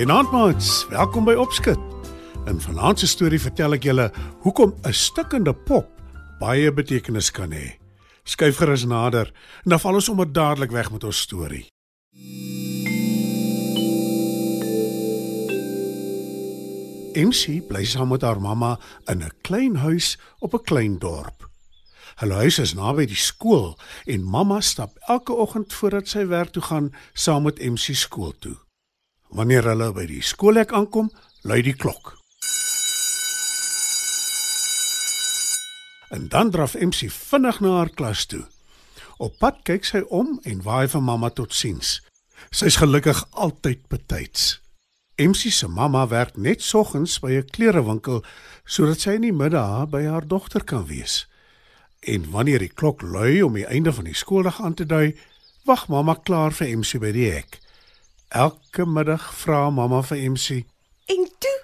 Goeienaand maats, welkom by Opskud. In vanaand se storie vertel ek julle hoekom 'n stikkende pop baie betekenis kan hê. Skyf gerus nader en dan val ons sommer dadelik weg met ons storie. MC bly saam met haar mamma in 'n klein huis op 'n klein dorp. Hulle huis is naby die skool en mamma stap elke oggend voordat sy werk toe gaan saam met MC skool toe. Wanneer hulle by die skoolhek aankom, lui die klok. En dan draf MC vinnig na haar klas toe. Op pad kyk sy om en waai vir mamma totsiens. Sy's gelukkig altyd betyds. MC se mamma werk net soggens by 'n klerewinkel sodat sy in die middag by haar dogter kan wees. En wanneer die klok lui om die einde van die skooldag aan te dui, wag mamma klaar vir MC by die hek. Elke middag vra mamma vir MC: En toe?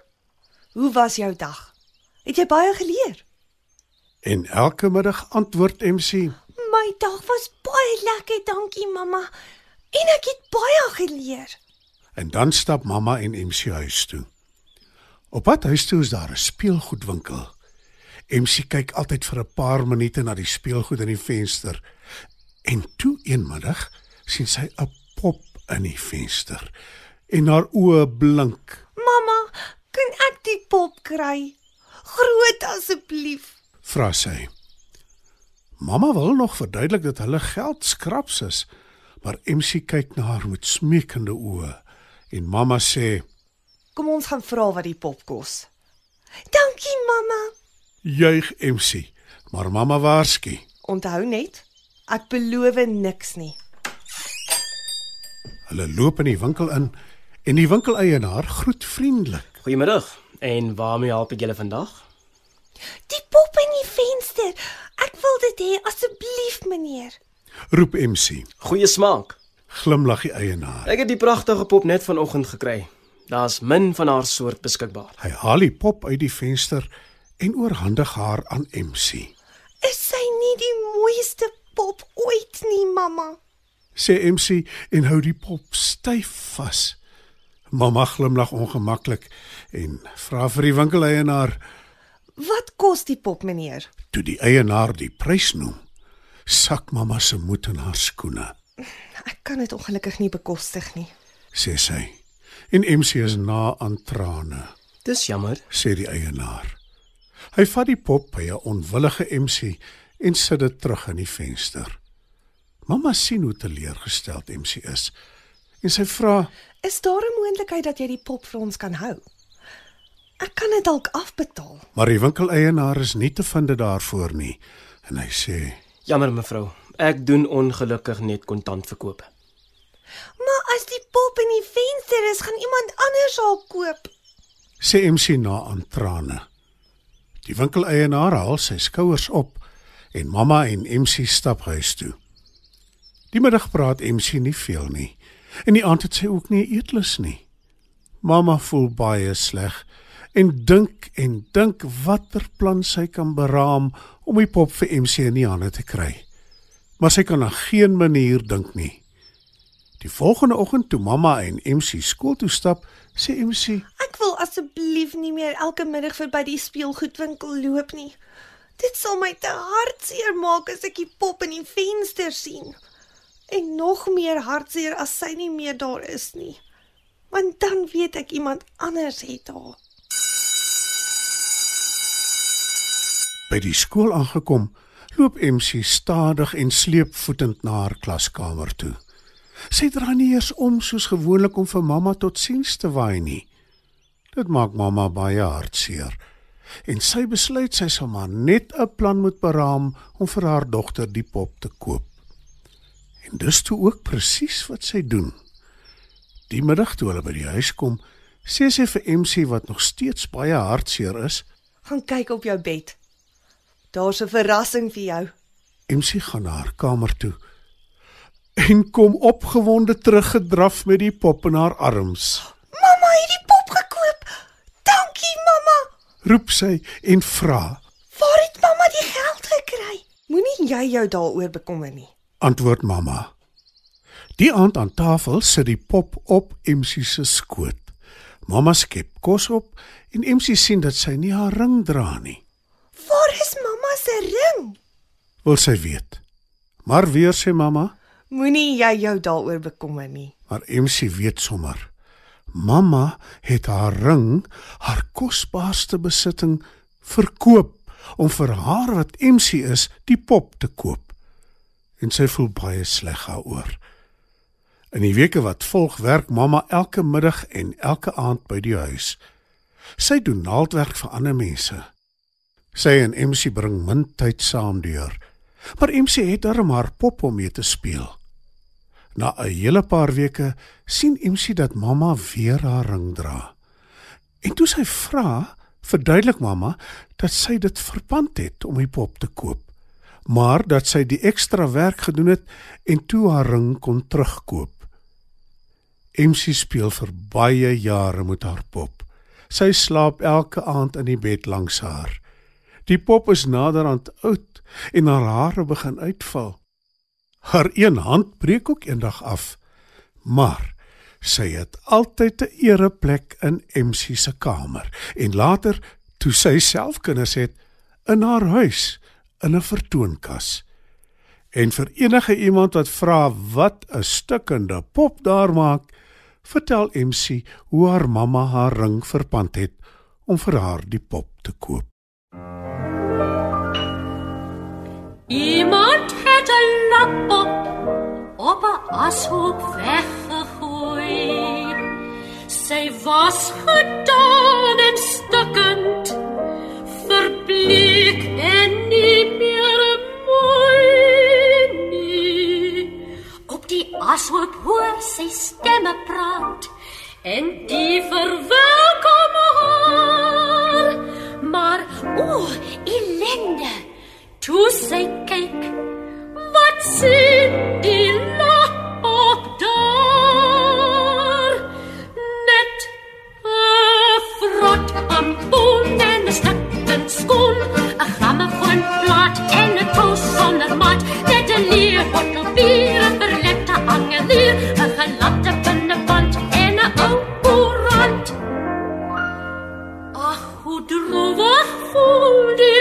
Hoe was jou dag? Het jy baie geleer? En elke middag antwoord MC: My dag was baie lekker, dankie mamma. En ek het baie geleer. En dan stap mamma en MC huis toe. Op pad huis toe is daar 'n speelgoedwinkel. MC kyk altyd vir 'n paar minute na die speelgoed in die venster. En toe eenmiddag sien sy 'n pop in die venster en haar oë blink. Mamma, kan ek die pop kry? Groot asseblief. Vra sy. Mamma wil nog verduidelik dat hulle geld skraps is, maar MC kyk na haar met smeekende oë en mamma sê: Kom ons gaan vra wat die pop kos. Dankie mamma. "Juig MC." Maar mamma waarsku: Onthou net, ek beloof niks nie. Hulle loop in die winkel in en die winkeleienaar groet vriendelik. Goeiemiddag. En waarmee help ek julle vandag? Die pop in die venster. Ek wil dit hê asseblief meneer. Roep MC. Goeie smaak. Glimlag die eienaar. Ek het die pragtige pop net vanoggend gekry. Daar's min van haar soort beskikbaar. Hy haal die pop uit die venster en oorhandig haar aan MC. Is sy nie die mooiste pop ooit nie, mamma? Sê MC en hou die pop styf vas. Mamma glimlag ongemaklik en vra vir die winkeleienaar Wat kos die pop meneer? toe die eienaar die prys noem. Sak mamma se moed in haar skoene, Ek kan dit ongelukkig nie bekostig nie. sê sy. En MC is na aan trane. Dis jammer. sê die eienaar. Hy vat die pop by 'n onwillige MC en sit dit terug in die venster. Mamma sien hoe teleurgesteld MC is en sy vra: Is daar 'n moontlikheid dat jy die pop vir ons kan hou? Ek kan dit dalk afbetaal. "Maar die winkeleienaar is nie te vind daarvoor nie." En hy sê: Jammer mevrou. Ek doen ongelukkig net kontantverkope. Maar as die pop in die venster is, gaan iemand anders haar koop. "Sê MC na aan trane." Die winkeleienaar haal sy skouers op en mamma en MC stap huis toe. Die middag praat MC nie veel nie en die aand het sy ook nie eetlus nie. Mamma voel baie sleg en dink en dink watter plan sy kan beraam om die pop vir MC in die hande te kry. Maar sy kan na geen manier dink nie. Die volgende oggend toe mamma en MC skool toe stap, sê MC: Ek wil asseblief nie meer elke middag verby die speelgoedwinkel loop nie. Dit sal my te hartseer maak as ek die pop in die venster sien. En nog meer hartseer as sy nie meer daar is nie. Want dan weet ek iemand anders het haar. By die skool aangekom, loop MC stadig en sleepvoetend na haar klaskamer toe. Sy dra nie eers om soos gewoonlik om vir mamma totsiens te waai nie. Dit maak mamma baie hartseer. En sy besluit sy sal maar net 'n plan moet beraam om vir haar dogter die pop te koop. En dis toe ook presies wat sy doen. Die middag toe hulle by die huis kom, sê sy vir MC wat nog steeds baie hartseer is, Gaan kyk op jou bed. Daar's 'n verrassing vir jou. MC gaan na haar kamer toe en kom opgewonde teruggedraf met die pop in haar arms. Mamma het die pop gekoop. Dankie, mamma. Roep sy en vra, Waar het mamma die geld gekry? Moenie jy jou daaroor bekommer nie. Antwoord mamma. Die aand aan tafel sit die pop op MC se skoot. Mamma skep kos op en MC sien dat sy nie haar ring dra nie. Waar is mamma se ring? Wil sy weet. Maar weer sê mamma, Moenie jy jou daaroor bekommer nie. maar MC weet sommer. Mamma het haar ring, haar kosbaarste besitting, verkoop om vir haar wat MC is, die pop te koop. En sy voel baie sleg daaroor. In die weke wat volg, werk mamma elke middag en elke aand by die huis. Sy doen naaldwerk vir ander mense. Sy en MC bring min tyd saam deur. Maar MC het darm haar pop om mee te speel. Na 'n hele paar weke sien MC dat mamma weer haar ring dra. En toe sy vra, verduidelik mamma dat sy dit verpand het om die pop te koop, maar dat sy die ekstra werk gedoen het en toe haar ring kon terugkoop. MC speel vir baie jare met haar pop. Sy slaap elke aand in die bed langs haar. Die pop is naderhand oud en haar hare begin uitval. Haar een hand breek ook eendag af. Maar sy het altyd 'n ereplek in MC se kamer en later toe sy self kinders het in haar huis in 'n vertoonkas. En vir enige iemand wat vra wat 'n stukkende pop daar maak, vertel MC hoe haar mamma haar ring verpand het om vir haar die pop te koop. Iemand het 'n lapop op 'n ashoop weggegooi. Sy was gedaan en stukkend, verbleek en ashoop hoor sy stemme praat en die verwelkom haar. Maar o, ellende. Toe sy kyk, wat sien die lapop hoe droevig voel die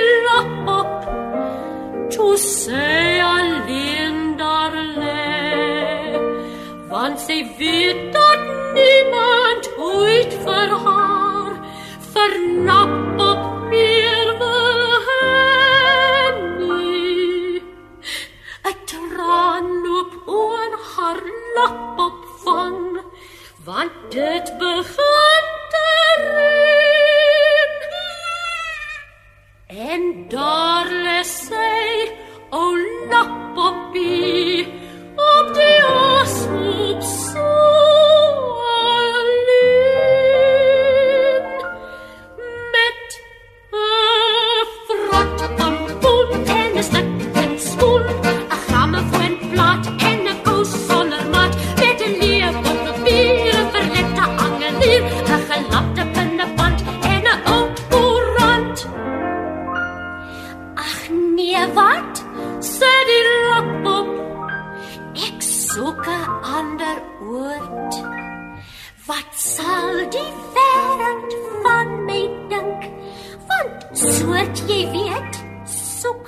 soort jy weet, soek